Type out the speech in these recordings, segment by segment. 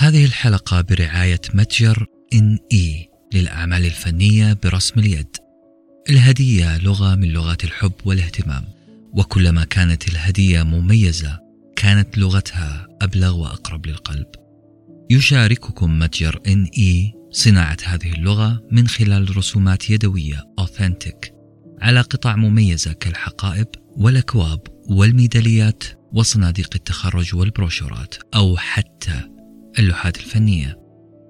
هذه الحلقة برعاية متجر إن إي للأعمال الفنية برسم اليد. الهدية لغة من لغات الحب والاهتمام، وكلما كانت الهدية مميزة كانت لغتها أبلغ وأقرب للقلب. يشارككم متجر إن إي صناعة هذه اللغة من خلال رسومات يدوية أوثنتيك على قطع مميزة كالحقائب والأكواب والميداليات وصناديق التخرج والبروشورات أو حتى اللوحات الفنية.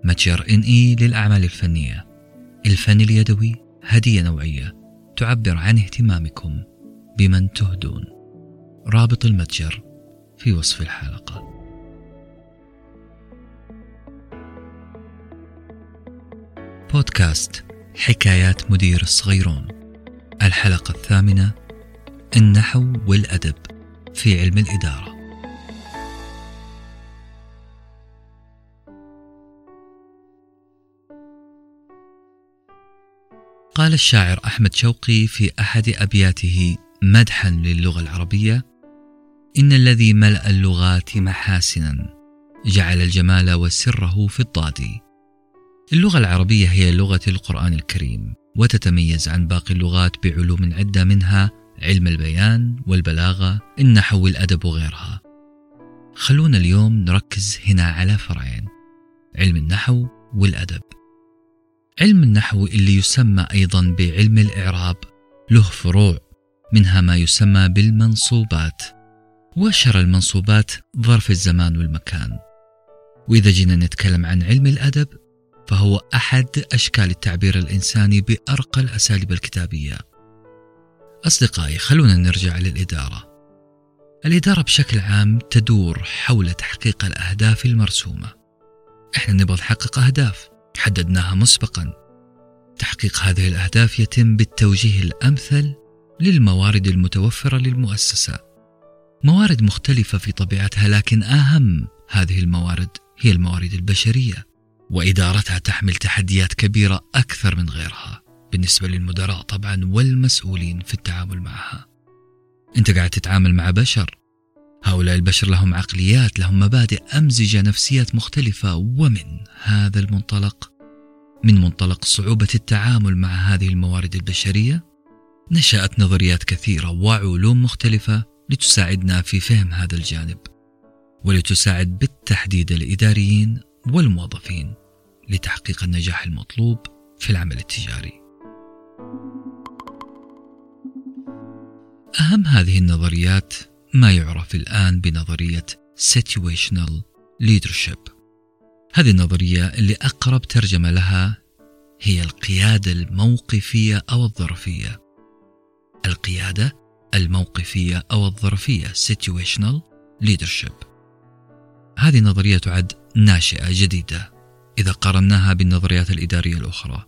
متجر إن إي للأعمال الفنية. الفن اليدوي هدية نوعية تعبر عن اهتمامكم بمن تهدون. رابط المتجر في وصف الحلقة. بودكاست حكايات مدير الصغيرون. الحلقة الثامنة النحو والأدب في علم الإدارة. قال الشاعر أحمد شوقي في أحد أبياته مدحا للغة العربية إن الذي ملأ اللغات محاسنا جعل الجمال وسره في الضاد. اللغة العربية هي لغة القرآن الكريم وتتميز عن باقي اللغات بعلوم عدة منها علم البيان والبلاغة النحو والأدب وغيرها. خلونا اليوم نركز هنا على فرعين علم النحو والأدب. علم النحو اللي يسمى أيضا بعلم الإعراب له فروع منها ما يسمى بالمنصوبات وأشهر المنصوبات ظرف الزمان والمكان وإذا جينا نتكلم عن علم الأدب فهو أحد أشكال التعبير الإنساني بأرقى الأساليب الكتابية. أصدقائي خلونا نرجع للإدارة. الإدارة بشكل عام تدور حول تحقيق الأهداف المرسومة. إحنا نبغى نحقق أهداف حددناها مسبقا. تحقيق هذه الأهداف يتم بالتوجيه الأمثل للموارد المتوفرة للمؤسسة. موارد مختلفة في طبيعتها لكن أهم هذه الموارد هي الموارد البشرية وإدارتها تحمل تحديات كبيرة أكثر من غيرها بالنسبة للمدراء طبعا والمسؤولين في التعامل معها أنت قاعد تتعامل مع بشر هؤلاء البشر لهم عقليات لهم مبادئ أمزجة نفسيات مختلفة ومن هذا المنطلق من منطلق صعوبة التعامل مع هذه الموارد البشرية نشأت نظريات كثيرة وعلوم مختلفة لتساعدنا في فهم هذا الجانب ولتساعد بالتحديد الإداريين والموظفين لتحقيق النجاح المطلوب في العمل التجاري. أهم هذه النظريات ما يعرف الآن بنظرية situational leadership. هذه النظرية اللي أقرب ترجمة لها هي القيادة الموقفية أو الظرفية. القيادة الموقفية أو الظرفية situational leadership. هذه النظرية تعد ناشئة جديدة إذا قارناها بالنظريات الإدارية الأخرى.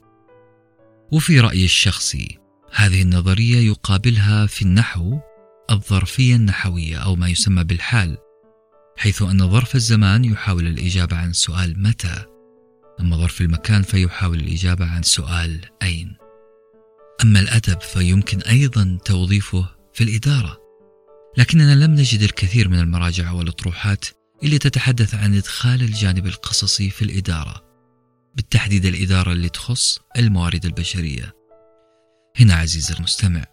وفي رأيي الشخصي هذه النظرية يقابلها في النحو الظرفية النحوية أو ما يسمى بالحال حيث أن ظرف الزمان يحاول الإجابة عن سؤال متى أما ظرف المكان فيحاول الإجابة عن سؤال أين. أما الأدب فيمكن أيضا توظيفه في الإدارة لكننا لم نجد الكثير من المراجع والأطروحات اللي تتحدث عن إدخال الجانب القصصي في الإدارة بالتحديد الإدارة اللي تخص الموارد البشرية. هنا عزيزي المستمع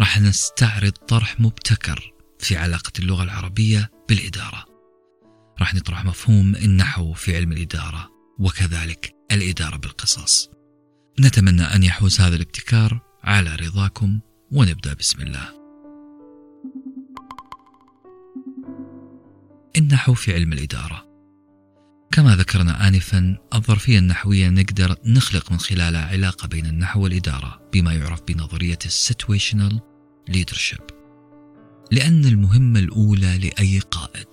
راح نستعرض طرح مبتكر في علاقة اللغة العربية بالإدارة. راح نطرح مفهوم النحو في علم الإدارة وكذلك الإدارة بالقصص. نتمنى أن يحوز هذا الابتكار على رضاكم ونبدأ بسم الله. النحو في علم الإدارة. كما ذكرنا آنفا الظرفية النحوية نقدر نخلق من خلالها علاقة بين النحو والإدارة بما يعرف بنظرية السيتويشنال leadership لأن المهمة الأولى لأي قائد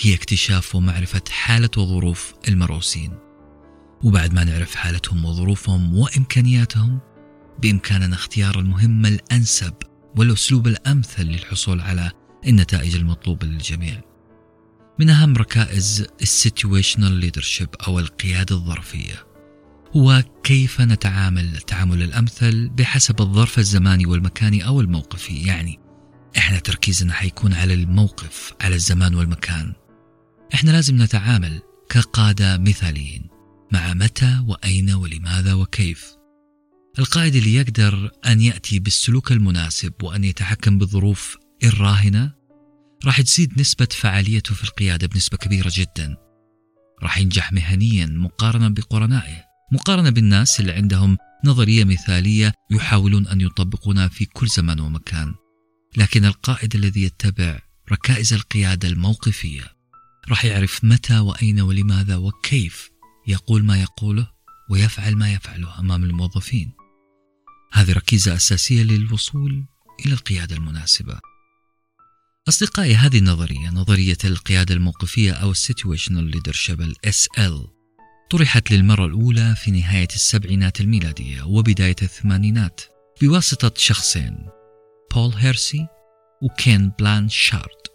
هي اكتشاف ومعرفة حالة وظروف المرؤوسين وبعد ما نعرف حالتهم وظروفهم وإمكانياتهم بإمكاننا اختيار المهمة الأنسب والأسلوب الأمثل للحصول على النتائج المطلوبة للجميع. من أهم ركائز ال situational leadership أو القيادة الظرفية. هو كيف نتعامل التعامل الأمثل بحسب الظرف الزماني والمكاني أو الموقفي؟ يعني إحنا تركيزنا حيكون على الموقف على الزمان والمكان. إحنا لازم نتعامل كقادة مثاليين. مع متى وأين ولماذا وكيف؟ القائد اللي يقدر أن يأتي بالسلوك المناسب وأن يتحكم بالظروف الراهنة راح تزيد نسبة فعاليته في القيادة بنسبة كبيرة جدا. راح ينجح مهنيا مقارنة بقرنائه. مقارنة بالناس اللي عندهم نظرية مثالية يحاولون أن يطبقونها في كل زمان ومكان. لكن القائد الذي يتبع ركائز القيادة الموقفية راح يعرف متى وأين ولماذا وكيف يقول ما يقوله ويفعل ما يفعله أمام الموظفين. هذه ركيزة أساسية للوصول إلى القيادة المناسبة. أصدقائي هذه النظرية نظرية القيادة الموقفية أو Situational Leadership ال SL طرحت للمرة الأولى في نهاية السبعينات الميلادية وبداية الثمانينات بواسطة شخصين بول هيرسي وكين بلانشارد.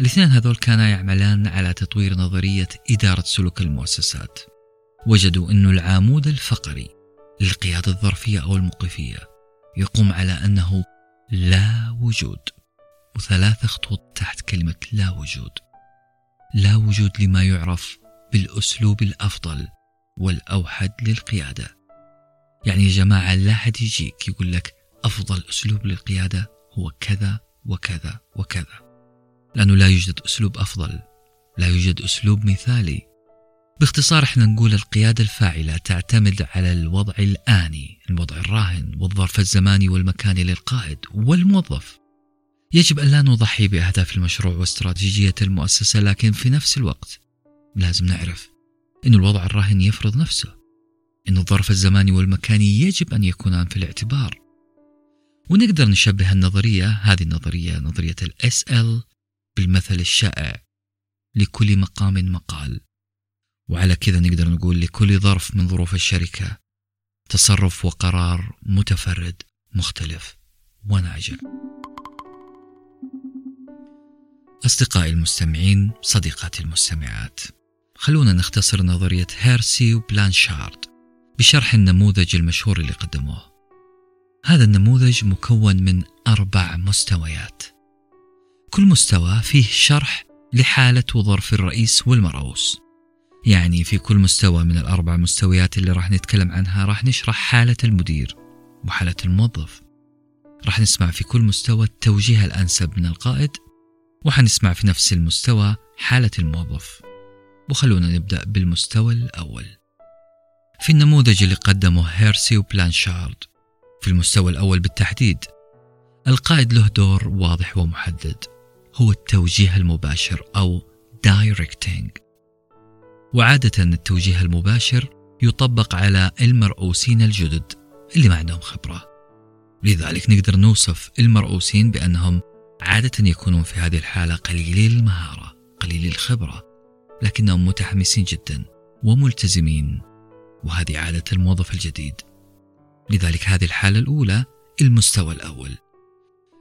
الاثنين هذول كانا يعملان على تطوير نظرية إدارة سلوك المؤسسات. وجدوا أن العمود الفقري للقيادة الظرفية أو الموقفية يقوم على أنه لا وجود وثلاث خطوط تحت كلمة لا وجود. لا وجود لما يعرف بالأسلوب الأفضل والأوحد للقيادة. يعني يا جماعة لا حد يجيك يقول لك أفضل أسلوب للقيادة هو كذا وكذا وكذا. لأنه لا يوجد أسلوب أفضل لا يوجد أسلوب مثالي. باختصار إحنا نقول القيادة الفاعلة تعتمد على الوضع الآني الوضع الراهن والظرف الزماني والمكاني للقائد والموظف. يجب أن لا نضحي بأهداف المشروع واستراتيجية المؤسسة لكن في نفس الوقت لازم نعرف أن الوضع الراهن يفرض نفسه أن الظرف الزماني والمكاني يجب أن يكونان في الاعتبار. ونقدر نشبه النظرية هذه النظرية نظرية ال SL بالمثل الشائع لكل مقام مقال. وعلى كذا نقدر نقول لكل ظرف من ظروف الشركة تصرف وقرار متفرد مختلف وناجع أصدقائي المستمعين صديقاتي المستمعات خلونا نختصر نظرية هيرسي وبلانشارد بشرح النموذج المشهور اللي قدموه. هذا النموذج مكون من أربع مستويات. كل مستوى فيه شرح لحالة وظرف الرئيس والمرؤوس. يعني في كل مستوى من الأربع مستويات اللي راح نتكلم عنها راح نشرح حالة المدير وحالة الموظف. راح نسمع في كل مستوى التوجيه الأنسب من القائد وحنسمع في نفس المستوى حالة الموظف. وخلونا نبدأ بالمستوى الأول. في النموذج اللي قدمه هيرسي وبلانشارد. في المستوى الأول بالتحديد القائد له دور واضح ومحدد. هو التوجيه المباشر أو directing. وعادة التوجيه المباشر يطبق على المرؤوسين الجدد اللي ما عندهم خبرة. لذلك نقدر نوصف المرؤوسين بأنهم عادة يكونون في هذه الحالة قليلي المهارة قليلي الخبرة. لكنهم متحمسين جدا وملتزمين وهذه عادة الموظف الجديد. لذلك هذه الحالة الأولى المستوى الأول.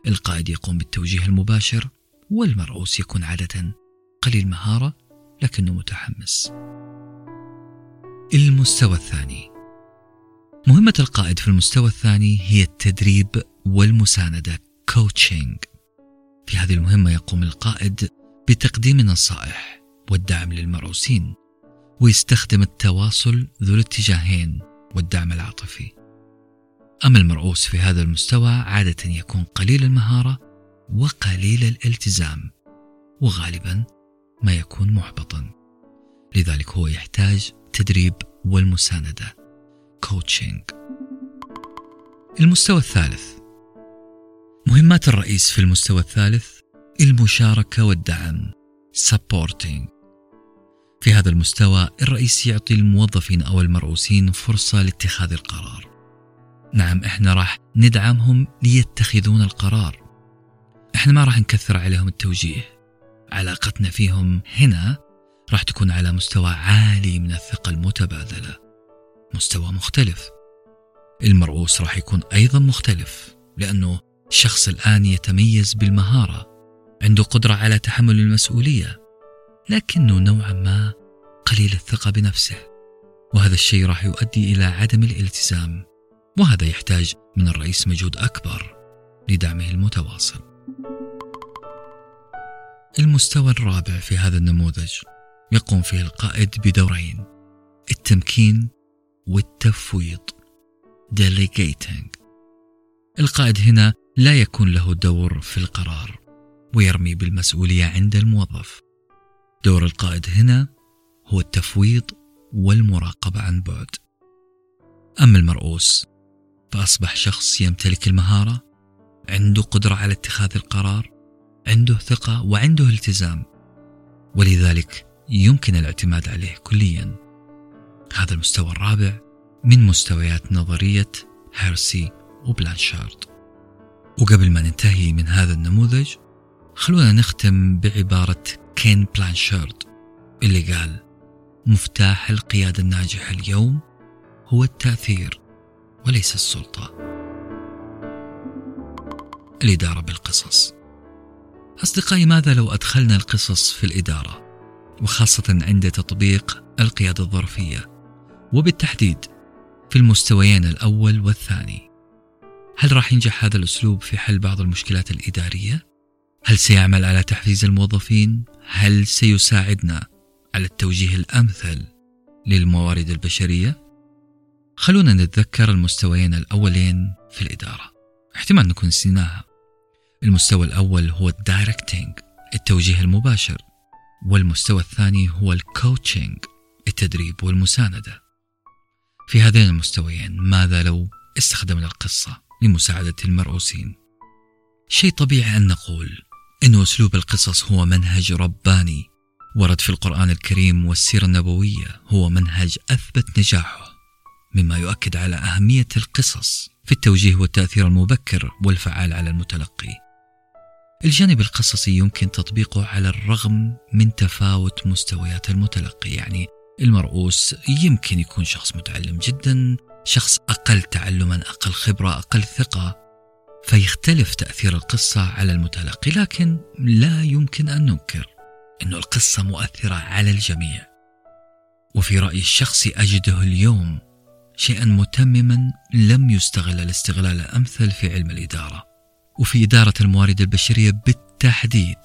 القائد يقوم بالتوجيه المباشر والمرؤوس يكون عادة قليل مهارة لكنه متحمس. المستوى الثاني. مهمة القائد في المستوى الثاني هي التدريب والمساندة كوتشنج في هذه المهمة يقوم القائد بتقديم النصائح والدعم للمرؤوسين ويستخدم التواصل ذو الاتجاهين والدعم العاطفي. أما المرؤوس في هذا المستوى عادة يكون قليل المهارة وقليل الالتزام وغالبا ما يكون محبطا. لذلك هو يحتاج تدريب والمساندة كوتشنج المستوى الثالث. مهمات الرئيس في المستوى الثالث المشاركة والدعم. Supporting. في هذا المستوى الرئيس يعطي الموظفين أو المرؤوسين فرصة لاتخاذ القرار. نعم إحنا راح ندعمهم ليتخذون القرار. إحنا ما راح نكثر عليهم التوجيه. علاقتنا فيهم هنا راح تكون على مستوى عالي من الثقة المتبادلة. مستوى مختلف. المرؤوس راح يكون أيضا مختلف لأنه الشخص الآن يتميز بالمهارة. عنده قدرة على تحمل المسؤولية لكنه نوعا ما قليل الثقة بنفسه وهذا الشيء راح يؤدي إلى عدم الالتزام وهذا يحتاج من الرئيس مجهود أكبر لدعمه المتواصل. المستوى الرابع في هذا النموذج يقوم فيه القائد بدورين التمكين والتفويض delegating. القائد هنا لا يكون له دور في القرار. ويرمي بالمسؤولية عند الموظف. دور القائد هنا هو التفويض والمراقبة عن بعد. أما المرؤوس فأصبح شخص يمتلك المهارة عنده قدرة على اتخاذ القرار عنده ثقة وعنده التزام. ولذلك يمكن الاعتماد عليه كليا. هذا المستوى الرابع من مستويات نظرية هيرسي وبلانشارد. وقبل ما ننتهي من هذا النموذج خلونا نختم بعبارة كين بلانشارد اللي قال مفتاح القيادة الناجحة اليوم هو التأثير وليس السلطة. الإدارة بالقصص. أصدقائي ماذا لو أدخلنا القصص في الإدارة وخاصة عند تطبيق القيادة الظرفية وبالتحديد في المستويين الأول والثاني؟ هل راح ينجح هذا الأسلوب في حل بعض المشكلات الإدارية؟ هل سيعمل على تحفيز الموظفين؟ هل سيساعدنا على التوجيه الأمثل للموارد البشرية؟ خلونا نتذكر المستويين الأولين في الإدارة. احتمال نكون نسيناها. المستوى الأول هو ال directing التوجيه المباشر. والمستوى الثاني هو ال coaching التدريب والمساندة. في هذين المستويين ماذا لو استخدمنا القصة لمساعدة المرؤوسين؟ شيء طبيعي أن نقول أن أسلوب القصص هو منهج رباني ورد في القرآن الكريم والسيرة النبوية هو منهج أثبت نجاحه مما يؤكد على أهمية القصص في التوجيه والتأثير المبكر والفعال على المتلقي. الجانب القصصي يمكن تطبيقه على الرغم من تفاوت مستويات المتلقي يعني المرؤوس يمكن يكون شخص متعلم جدا شخص أقل تعلما أقل خبرة أقل ثقة فيختلف تأثير القصة على المتلقي لكن لا يمكن أن ننكر أن القصة مؤثرة على الجميع. وفي رأيي الشخصي أجده اليوم شيئا متمما لم يستغل الاستغلال الأمثل في علم الإدارة. وفي إدارة الموارد البشرية بالتحديد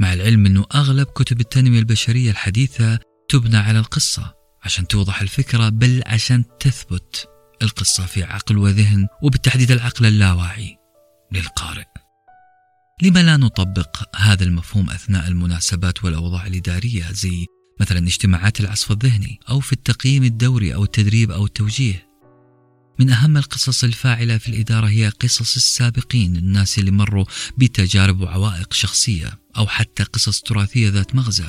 مع العلم أنه أغلب كتب التنمية البشرية الحديثة تبنى على القصة عشان توضح الفكرة بل عشان تثبت القصة في عقل وذهن وبالتحديد العقل اللاواعي للقارئ. لما لا نطبق هذا المفهوم أثناء المناسبات والأوضاع الإدارية زي مثلا اجتماعات العصف الذهني أو في التقييم الدوري أو التدريب أو التوجيه. من أهم القصص الفاعلة في الإدارة هي قصص السابقين الناس اللي مروا بتجارب وعوائق شخصية أو حتى قصص تراثية ذات مغزى.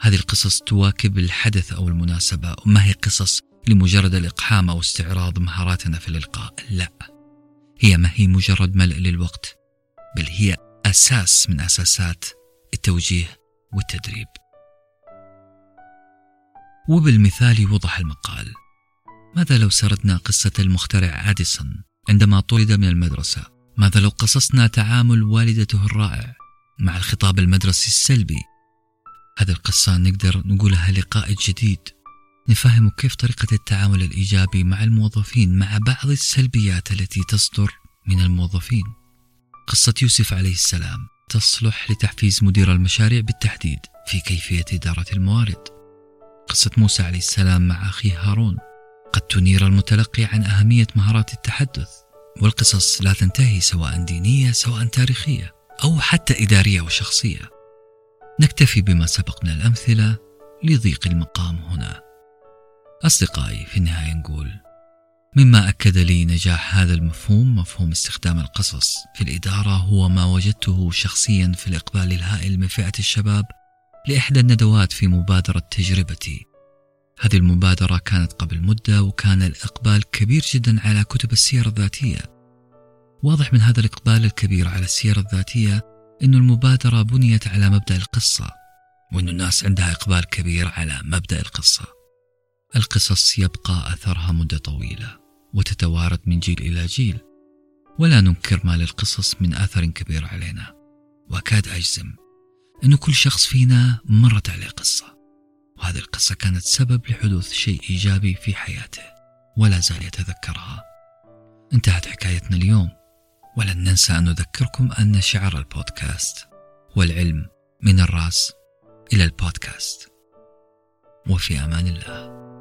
هذه القصص تواكب الحدث أو المناسبة وما هي قصص لمجرد الإقحام أو استعراض مهاراتنا في الإلقاء. لا هي ما هي مجرد ملء للوقت بل هي أساس من أساسات التوجيه والتدريب. وبالمثال يوضح المقال. ماذا لو سردنا قصة المخترع أديسون عندما طرد من المدرسة؟ ماذا لو قصصنا تعامل والدته الرائع مع الخطاب المدرسي السلبي؟ هذه القصة نقدر نقولها لقائد جديد. نفهم كيف طريقة التعامل الإيجابي مع الموظفين مع بعض السلبيات التي تصدر من الموظفين. قصة يوسف عليه السلام تصلح لتحفيز مدير المشاريع بالتحديد في كيفية إدارة الموارد. قصة موسى عليه السلام مع أخيه هارون قد تنير المتلقي عن أهمية مهارات التحدث والقصص لا تنتهي سواء دينية سواء تاريخية أو حتى إدارية وشخصية. نكتفي بما سبق من الأمثلة لضيق المقام هنا. أصدقائي في النهاية نقول مما أكد لي نجاح هذا المفهوم مفهوم استخدام القصص في الإدارة هو ما وجدته شخصيا في الإقبال الهائل من فئة الشباب لإحدى الندوات في مبادرة تجربتي. هذه المبادرة كانت قبل مدة وكان الإقبال كبير جدا على كتب السير الذاتية. واضح من هذا الإقبال الكبير على السير الذاتية أن المبادرة بنيت على مبدأ القصة وأن الناس عندها إقبال كبير على مبدأ القصة. القصص يبقى أثرها مدة طويلة وتتوارد من جيل إلى جيل ولا ننكر ما للقصص من أثر كبير علينا. وأكاد أجزم أن كل شخص فينا مرت عليه قصة وهذه القصة كانت سبب لحدوث شيء إيجابي في حياته ولا زال يتذكرها. انتهت حكايتنا اليوم ولن ننسى أن نذكركم أن شعار البودكاست والعلم من الرأس إلى البودكاست. وفي أمان الله.